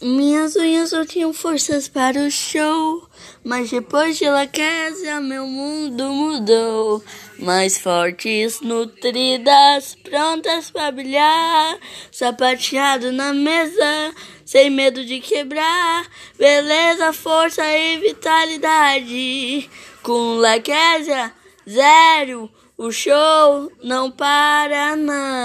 Minhas unhas não tinham forças para o show, mas depois de Laquésia meu mundo mudou. Mais fortes, nutridas, prontas para brilhar, sapateado na mesa, sem medo de quebrar. Beleza, força e vitalidade. Com Laquésia, zero, o show não para não.